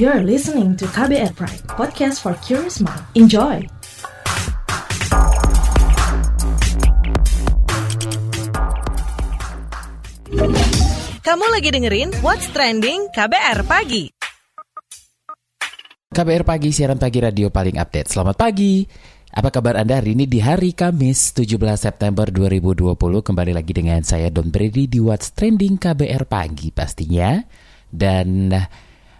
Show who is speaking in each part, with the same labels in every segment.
Speaker 1: You're listening to KBR Pride, podcast for curious mind. Enjoy!
Speaker 2: Kamu lagi dengerin What's Trending KBR Pagi.
Speaker 3: KBR Pagi, siaran pagi radio paling update. Selamat pagi. Apa kabar Anda hari ini di hari Kamis 17 September 2020? Kembali lagi dengan saya Don Brady di What's Trending KBR Pagi pastinya. Dan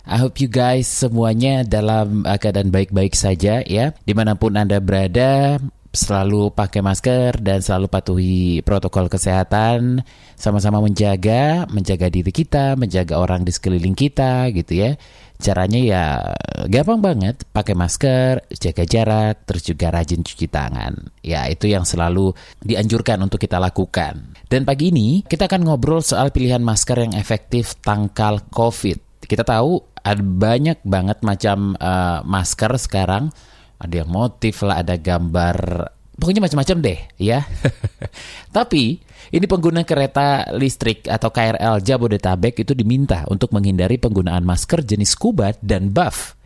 Speaker 3: I hope you guys semuanya dalam uh, keadaan baik-baik saja ya. Di mana pun Anda berada, selalu pakai masker dan selalu patuhi protokol kesehatan, sama-sama menjaga, menjaga diri kita, menjaga orang di sekeliling kita gitu ya. Caranya ya gampang banget, pakai masker, jaga jarak, terus juga rajin cuci tangan. Ya, itu yang selalu dianjurkan untuk kita lakukan. Dan pagi ini kita akan ngobrol soal pilihan masker yang efektif tangkal COVID. Kita tahu ada banyak banget macam uh, masker sekarang ada yang motif lah, ada gambar, pokoknya macam-macam deh ya. Tapi ini pengguna kereta listrik atau KRL Jabodetabek itu diminta untuk menghindari penggunaan masker jenis scuba dan buff.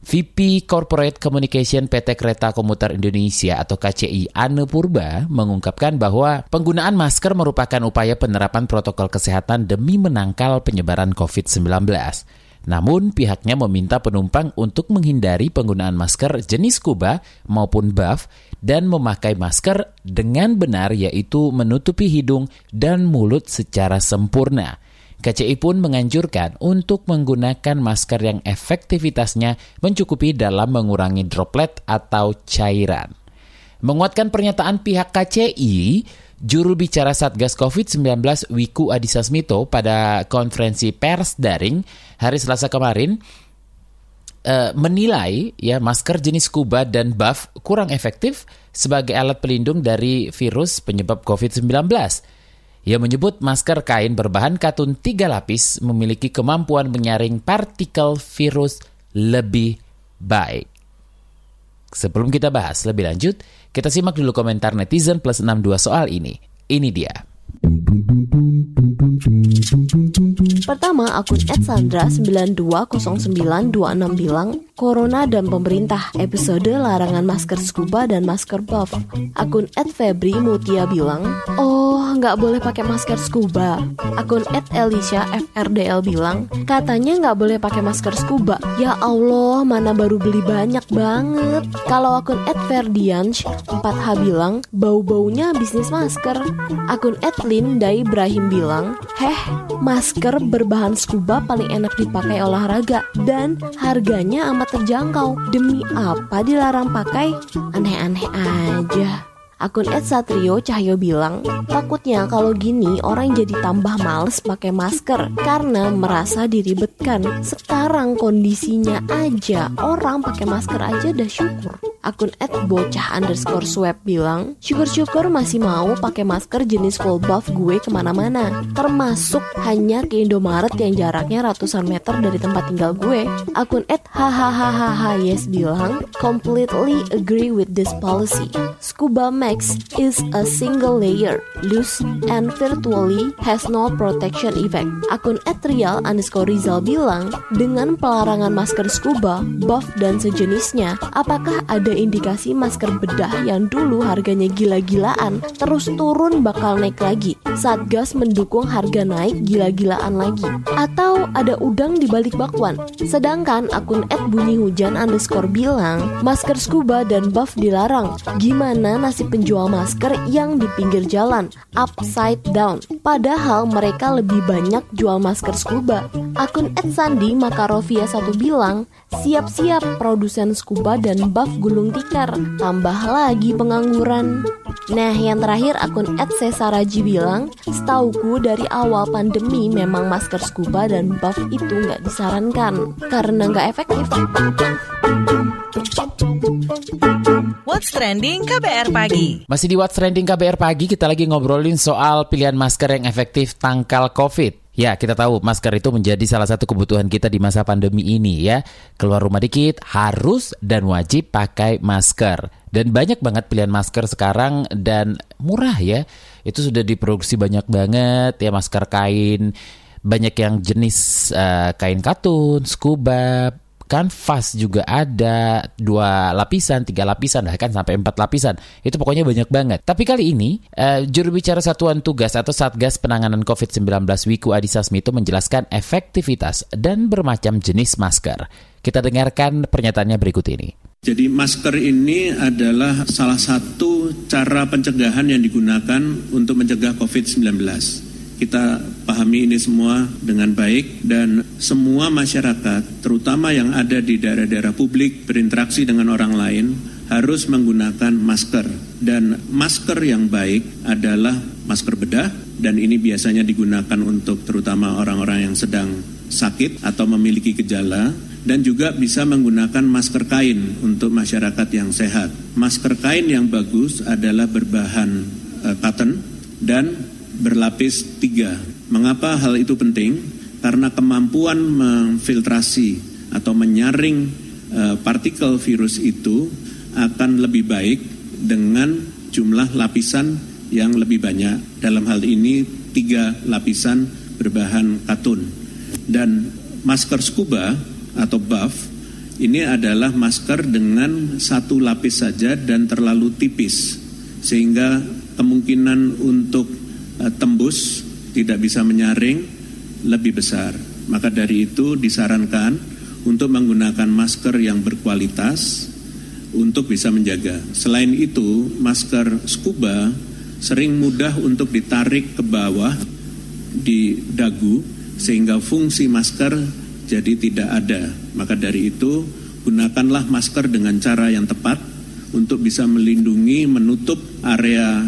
Speaker 3: VP Corporate Communication PT Kereta Komuter Indonesia atau KCI Ane Purba mengungkapkan bahwa penggunaan masker merupakan upaya penerapan protokol kesehatan demi menangkal penyebaran COVID-19. Namun pihaknya meminta penumpang untuk menghindari penggunaan masker jenis scuba maupun buff dan memakai masker dengan benar yaitu menutupi hidung dan mulut secara sempurna. KCI pun menganjurkan untuk menggunakan masker yang efektivitasnya mencukupi dalam mengurangi droplet atau cairan. Menguatkan pernyataan pihak KCI, Juru bicara Satgas COVID-19 Wiku Adhisa Smito pada konferensi pers daring hari Selasa kemarin uh, menilai ya masker jenis scuba dan buff kurang efektif sebagai alat pelindung dari virus penyebab COVID-19. Ia menyebut masker kain berbahan katun tiga lapis memiliki kemampuan menyaring partikel virus lebih baik. Sebelum kita bahas lebih lanjut, kita simak dulu komentar netizen plus 62 soal ini. Ini dia.
Speaker 4: Pertama, akun @sandra920926 bilang, Corona dan Pemerintah, episode larangan masker scuba dan masker buff. Akun @febri Mutia bilang, oh nggak boleh pakai masker scuba. Akun @elisha FRDL bilang, katanya nggak boleh pakai masker scuba. Ya Allah, mana baru beli banyak banget. Kalau akun @ferdianch 4H bilang, bau-baunya bisnis masker. Akun @linda Ibrahim bilang, heh, masker berbahan scuba paling enak dipakai olahraga dan harganya amat terjangkau. Demi apa dilarang pakai? Aneh-aneh aja. Akun Ed Satrio Cahyo bilang, takutnya kalau gini orang jadi tambah males pakai masker karena merasa diribetkan. Sekarang kondisinya aja orang pakai masker aja udah syukur. Akun Ed Bocah underscore swab bilang, syukur-syukur masih mau pakai masker jenis full buff gue ke mana-mana, termasuk hanya ke Indomaret yang jaraknya ratusan meter dari tempat tinggal gue. Akun Ed hahaha yes bilang, completely agree with this policy. Scuba Max is a single layer, loose and virtually has no protection effect. Akun Etrial underscore Rizal bilang, dengan pelarangan masker scuba, buff dan sejenisnya, apakah ada indikasi masker bedah yang dulu harganya gila-gilaan terus turun bakal naik lagi? Satgas mendukung harga naik gila-gilaan lagi. Atau ada udang di balik bakwan? Sedangkan akun bunyi hujan underscore bilang, masker scuba dan buff dilarang. Gimana nasib penjual masker yang di pinggir jalan, upside down. Padahal mereka lebih banyak jual masker scuba. Akun Sandi Makarovia satu bilang, siap-siap produsen scuba dan buff gulung tikar, tambah lagi pengangguran. Nah, yang terakhir akun Saraji bilang, setauku dari awal pandemi memang masker scuba dan buff itu nggak disarankan karena nggak efektif.
Speaker 2: What's Trending KBR Pagi
Speaker 3: Masih di What's Trending KBR Pagi kita lagi ngobrolin soal pilihan masker yang efektif tangkal COVID. Ya, kita tahu masker itu menjadi salah satu kebutuhan kita di masa pandemi ini ya. Keluar rumah dikit harus dan wajib pakai masker. Dan banyak banget pilihan masker sekarang dan murah ya. Itu sudah diproduksi banyak banget ya masker kain banyak yang jenis uh, kain katun, scuba, kanvas juga ada dua lapisan, tiga lapisan, bahkan sampai empat lapisan. Itu pokoknya banyak banget. Tapi kali ini, uh, juru bicara Satuan Tugas atau Satgas Penanganan COVID-19 Wiku Adhisa Smito menjelaskan efektivitas dan bermacam jenis masker. Kita dengarkan pernyataannya berikut ini.
Speaker 5: Jadi masker ini adalah salah satu cara pencegahan yang digunakan untuk mencegah COVID-19. Kita pahami ini semua dengan baik dan semua masyarakat, terutama yang ada di daerah-daerah publik berinteraksi dengan orang lain, harus menggunakan masker. Dan masker yang baik adalah masker bedah dan ini biasanya digunakan untuk terutama orang-orang yang sedang sakit atau memiliki gejala dan juga bisa menggunakan masker kain untuk masyarakat yang sehat. Masker kain yang bagus adalah berbahan uh, cotton dan berlapis tiga. Mengapa hal itu penting? Karena kemampuan memfiltrasi atau menyaring uh, partikel virus itu akan lebih baik dengan jumlah lapisan yang lebih banyak. Dalam hal ini tiga lapisan berbahan katun. Dan masker scuba atau buff ini adalah masker dengan satu lapis saja dan terlalu tipis sehingga kemungkinan untuk tembus tidak bisa menyaring lebih besar. Maka dari itu disarankan untuk menggunakan masker yang berkualitas untuk bisa menjaga. Selain itu, masker scuba sering mudah untuk ditarik ke bawah di dagu sehingga fungsi masker jadi tidak ada. Maka dari itu, gunakanlah masker dengan cara yang tepat untuk bisa melindungi menutup area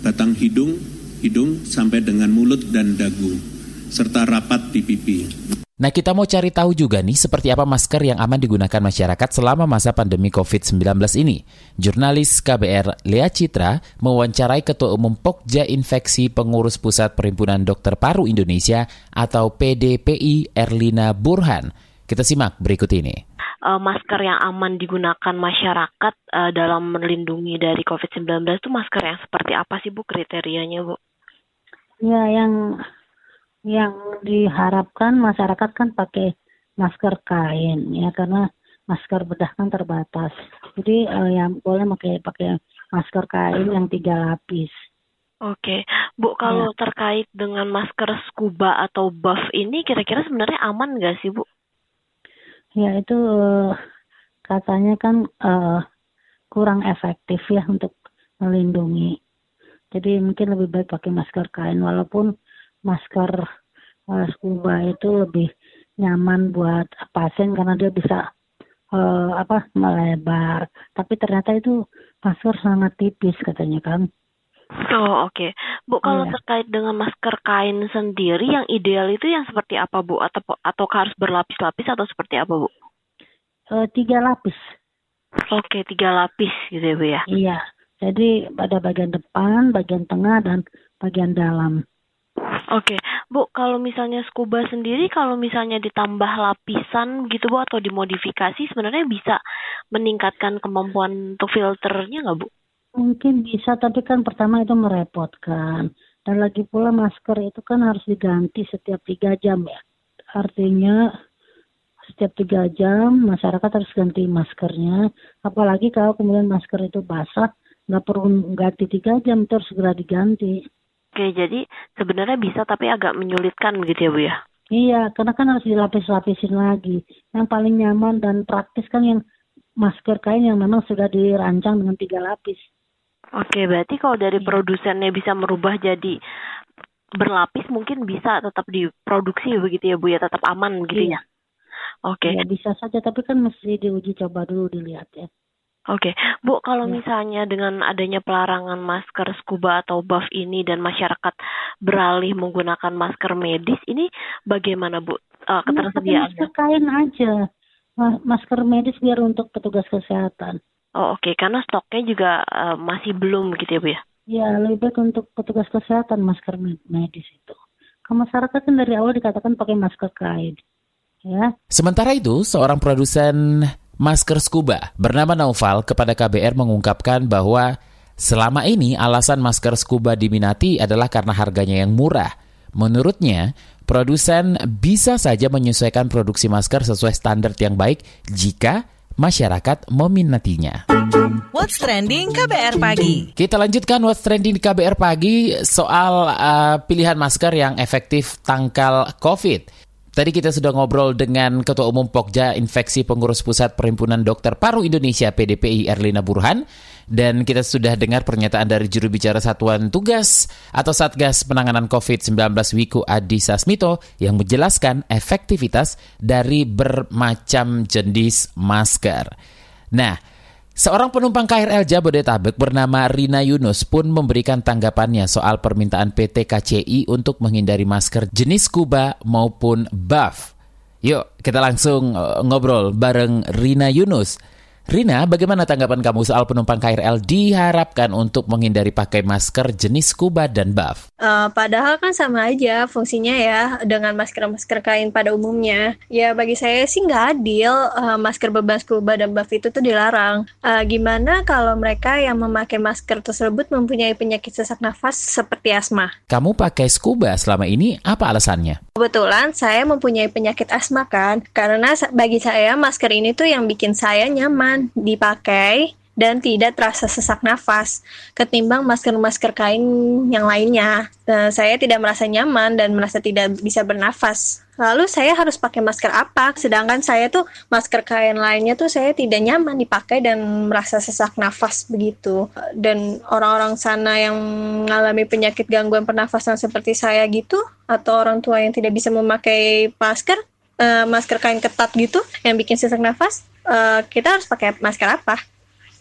Speaker 5: batang hidung, hidung sampai dengan mulut dan dagu serta rapat di pipi.
Speaker 3: Nah, kita mau cari tahu juga nih seperti apa masker yang aman digunakan masyarakat selama masa pandemi COVID-19 ini. Jurnalis KBR Lea Citra mewawancarai Ketua Umum Pokja Infeksi Pengurus Pusat Perhimpunan Dokter Paru Indonesia atau PDPI Erlina Burhan. Kita simak berikut ini.
Speaker 6: Uh, masker yang aman digunakan masyarakat uh, dalam melindungi dari COVID-19 itu masker yang seperti apa sih Bu kriterianya Bu?
Speaker 7: Ya, yang yang diharapkan masyarakat kan pakai masker kain ya karena masker bedah kan terbatas. Jadi uh, yang boleh pakai pakai masker kain yang tiga lapis.
Speaker 6: Oke, Bu kalau ya. terkait dengan masker scuba atau buff ini kira-kira sebenarnya aman nggak sih Bu?
Speaker 7: Ya itu uh, katanya kan uh, kurang efektif ya untuk melindungi. Jadi mungkin lebih baik pakai masker kain walaupun masker uh, scuba itu lebih nyaman buat pasien karena dia bisa uh, apa melebar. Tapi ternyata itu masker sangat tipis katanya kan.
Speaker 6: Oh oke, okay. Bu kalau iya. terkait dengan masker kain sendiri yang ideal itu yang seperti apa Bu atau atau harus berlapis-lapis atau seperti apa Bu?
Speaker 7: Uh, tiga lapis.
Speaker 6: Oke okay, tiga lapis gitu ya Bu ya?
Speaker 7: Iya, jadi pada bagian depan, bagian tengah dan bagian dalam.
Speaker 6: Oke, Bu, kalau misalnya scuba sendiri, kalau misalnya ditambah lapisan gitu, Bu, atau dimodifikasi, sebenarnya bisa meningkatkan kemampuan untuk filternya nggak, Bu?
Speaker 7: Mungkin bisa, tapi kan pertama itu merepotkan. Dan lagi pula masker itu kan harus diganti setiap tiga jam ya. Artinya setiap tiga jam masyarakat harus ganti maskernya. Apalagi kalau kemudian masker itu basah, nggak perlu ganti tiga jam, terus segera diganti.
Speaker 6: Oke, jadi sebenarnya bisa tapi agak menyulitkan begitu ya Bu ya?
Speaker 7: Iya, karena kan harus dilapis-lapisin lagi. Yang paling nyaman dan praktis kan yang masker kain yang memang sudah dirancang dengan tiga lapis.
Speaker 6: Oke, berarti kalau dari iya. produsennya bisa merubah jadi berlapis mungkin bisa tetap diproduksi begitu ya Bu ya, tetap aman gitu
Speaker 7: iya. ya? Oke. Ya, bisa saja, tapi kan mesti diuji coba dulu dilihat ya.
Speaker 6: Oke, Bu, kalau ya. misalnya dengan adanya pelarangan masker scuba atau buff ini dan masyarakat beralih menggunakan masker medis, ini bagaimana Bu uh, ketersediaannya?
Speaker 7: Masker kain aja, masker medis biar untuk petugas kesehatan.
Speaker 6: Oh oke, okay. karena stoknya juga uh, masih belum gitu ya Bu ya?
Speaker 7: Ya, lebih baik untuk petugas kesehatan masker medis itu. Ke masyarakat kan dari awal dikatakan pakai masker kain. Ya.
Speaker 3: Sementara itu, seorang produsen masker scuba bernama Naufal kepada KBR mengungkapkan bahwa selama ini alasan masker scuba diminati adalah karena harganya yang murah. Menurutnya, produsen bisa saja menyesuaikan produksi masker sesuai standar yang baik jika masyarakat meminatinya.
Speaker 2: What's Trending KBR Pagi.
Speaker 3: Kita lanjutkan What's Trending di KBR Pagi soal uh, pilihan masker yang efektif tangkal COVID. Tadi kita sudah ngobrol dengan Ketua Umum Pokja Infeksi Pengurus Pusat Perhimpunan Dokter Paru Indonesia PDPI Erlina Burhan dan kita sudah dengar pernyataan dari juru bicara Satuan Tugas atau Satgas Penanganan COVID-19 Wiku Adi Sasmito yang menjelaskan efektivitas dari bermacam jenis masker. Nah, Seorang penumpang KRL Jabodetabek bernama Rina Yunus pun memberikan tanggapannya soal permintaan PT KCI untuk menghindari masker jenis scuba maupun buff. Yuk, kita langsung eh, ngobrol bareng Rina Yunus. Rina, bagaimana tanggapan kamu soal penumpang KRL diharapkan untuk menghindari pakai masker jenis scuba dan buff?
Speaker 8: Uh, padahal kan sama aja fungsinya ya dengan masker-masker kain pada umumnya. Ya bagi saya sih nggak adil uh, masker beban scuba dan buff itu tuh dilarang. Uh, gimana kalau mereka yang memakai masker tersebut mempunyai penyakit sesak nafas seperti asma?
Speaker 3: Kamu pakai scuba selama ini, apa alasannya?
Speaker 8: Kebetulan saya mempunyai penyakit asma kan, karena bagi saya masker ini tuh yang bikin saya dipakai dan tidak terasa sesak nafas ketimbang masker-masker kain yang lainnya. Nah, saya tidak merasa nyaman dan merasa tidak bisa bernafas. Lalu saya harus pakai masker apa? Sedangkan saya tuh masker kain lainnya tuh saya tidak nyaman dipakai dan merasa sesak nafas begitu. Dan orang-orang sana yang mengalami penyakit gangguan pernafasan seperti saya gitu atau orang tua yang tidak bisa memakai masker, uh, masker kain ketat gitu yang bikin sesak nafas, uh, kita harus pakai masker apa?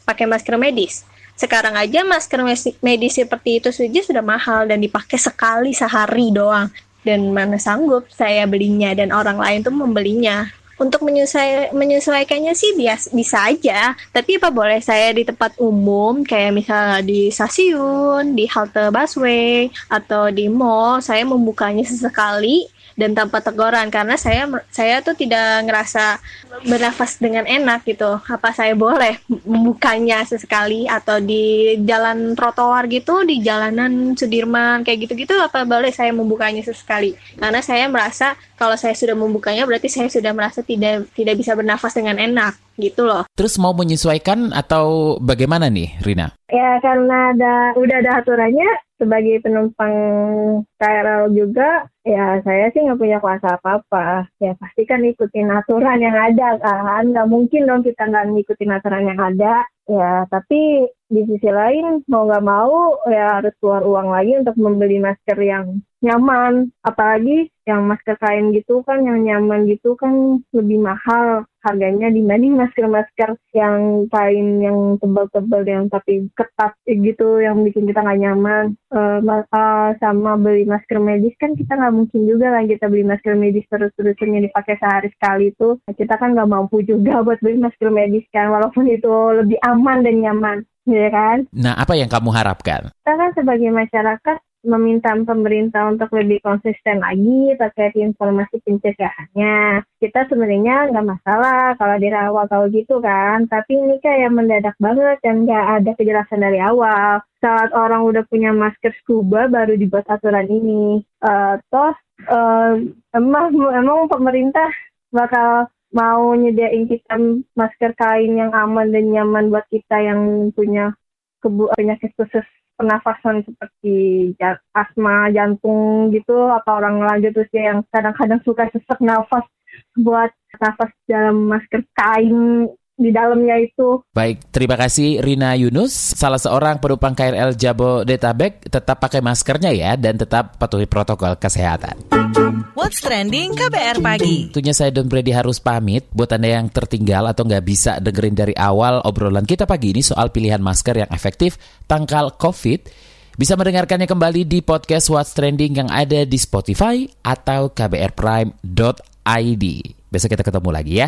Speaker 8: Pakai masker medis. Sekarang aja masker medis seperti itu saja sudah mahal dan dipakai sekali sehari doang. Dan mana sanggup saya belinya dan orang lain tuh membelinya. Untuk menyesuai, menyesuaikannya sih bias, bisa aja, tapi apa boleh saya di tempat umum kayak misalnya di stasiun, di halte busway atau di mall, saya membukanya sesekali dan tanpa teguran karena saya saya tuh tidak ngerasa bernafas dengan enak gitu. Apa saya boleh membukanya sesekali atau di jalan trotoar gitu, di jalanan Sudirman kayak gitu-gitu apa boleh saya membukanya sesekali? Karena saya merasa kalau saya sudah membukanya berarti saya sudah merasa tidak tidak bisa bernafas dengan enak gitu loh.
Speaker 3: Terus mau menyesuaikan atau bagaimana nih, Rina?
Speaker 8: Ya karena ada udah ada aturannya sebagai penumpang KRL juga, ya saya sih nggak punya kuasa apa-apa. Ya pasti kan ikutin aturan yang ada kan, nggak mungkin dong kita nggak ngikutin aturan yang ada. Ya tapi di sisi lain mau nggak mau ya harus keluar uang lagi untuk membeli masker yang nyaman. Apalagi yang masker kain gitu kan, yang nyaman gitu kan lebih mahal harganya dibanding masker-masker yang kain yang tebal-tebal yang tapi ketat gitu yang bikin kita nggak nyaman. Uh, uh, sama beli masker medis kan kita nggak mungkin juga lah kita beli masker medis terus-terusan yang dipakai sehari sekali itu. Kita kan nggak mampu juga buat beli masker medis kan walaupun itu lebih aman dan nyaman ya kan?
Speaker 3: Nah apa yang kamu harapkan?
Speaker 8: Kita kan sebagai masyarakat meminta pemerintah untuk lebih konsisten lagi terkait informasi pencegahannya. Kita sebenarnya nggak masalah kalau dari awal tahu gitu kan, tapi ini kayak mendadak banget dan nggak ada kejelasan dari awal. Saat orang udah punya masker scuba baru dibuat aturan ini. Uh, toh uh, emang emang pemerintah bakal mau nyediain kita masker kain yang aman dan nyaman buat kita yang punya kebu penyakit khusus pernafasan seperti asma jantung gitu atau orang lanjut usia yang kadang-kadang suka sesak nafas buat nafas dalam masker kain di dalamnya itu.
Speaker 3: Baik, terima kasih Rina Yunus, salah seorang penumpang KRL Jabodetabek, tetap pakai maskernya ya dan tetap patuhi protokol kesehatan.
Speaker 2: What's trending KBR pagi?
Speaker 3: Tentunya saya Don Brady harus pamit buat Anda yang tertinggal atau nggak bisa dengerin dari awal obrolan kita pagi ini soal pilihan masker yang efektif tangkal COVID. Bisa mendengarkannya kembali di podcast What's Trending yang ada di Spotify atau kbrprime.id. Besok kita ketemu lagi ya.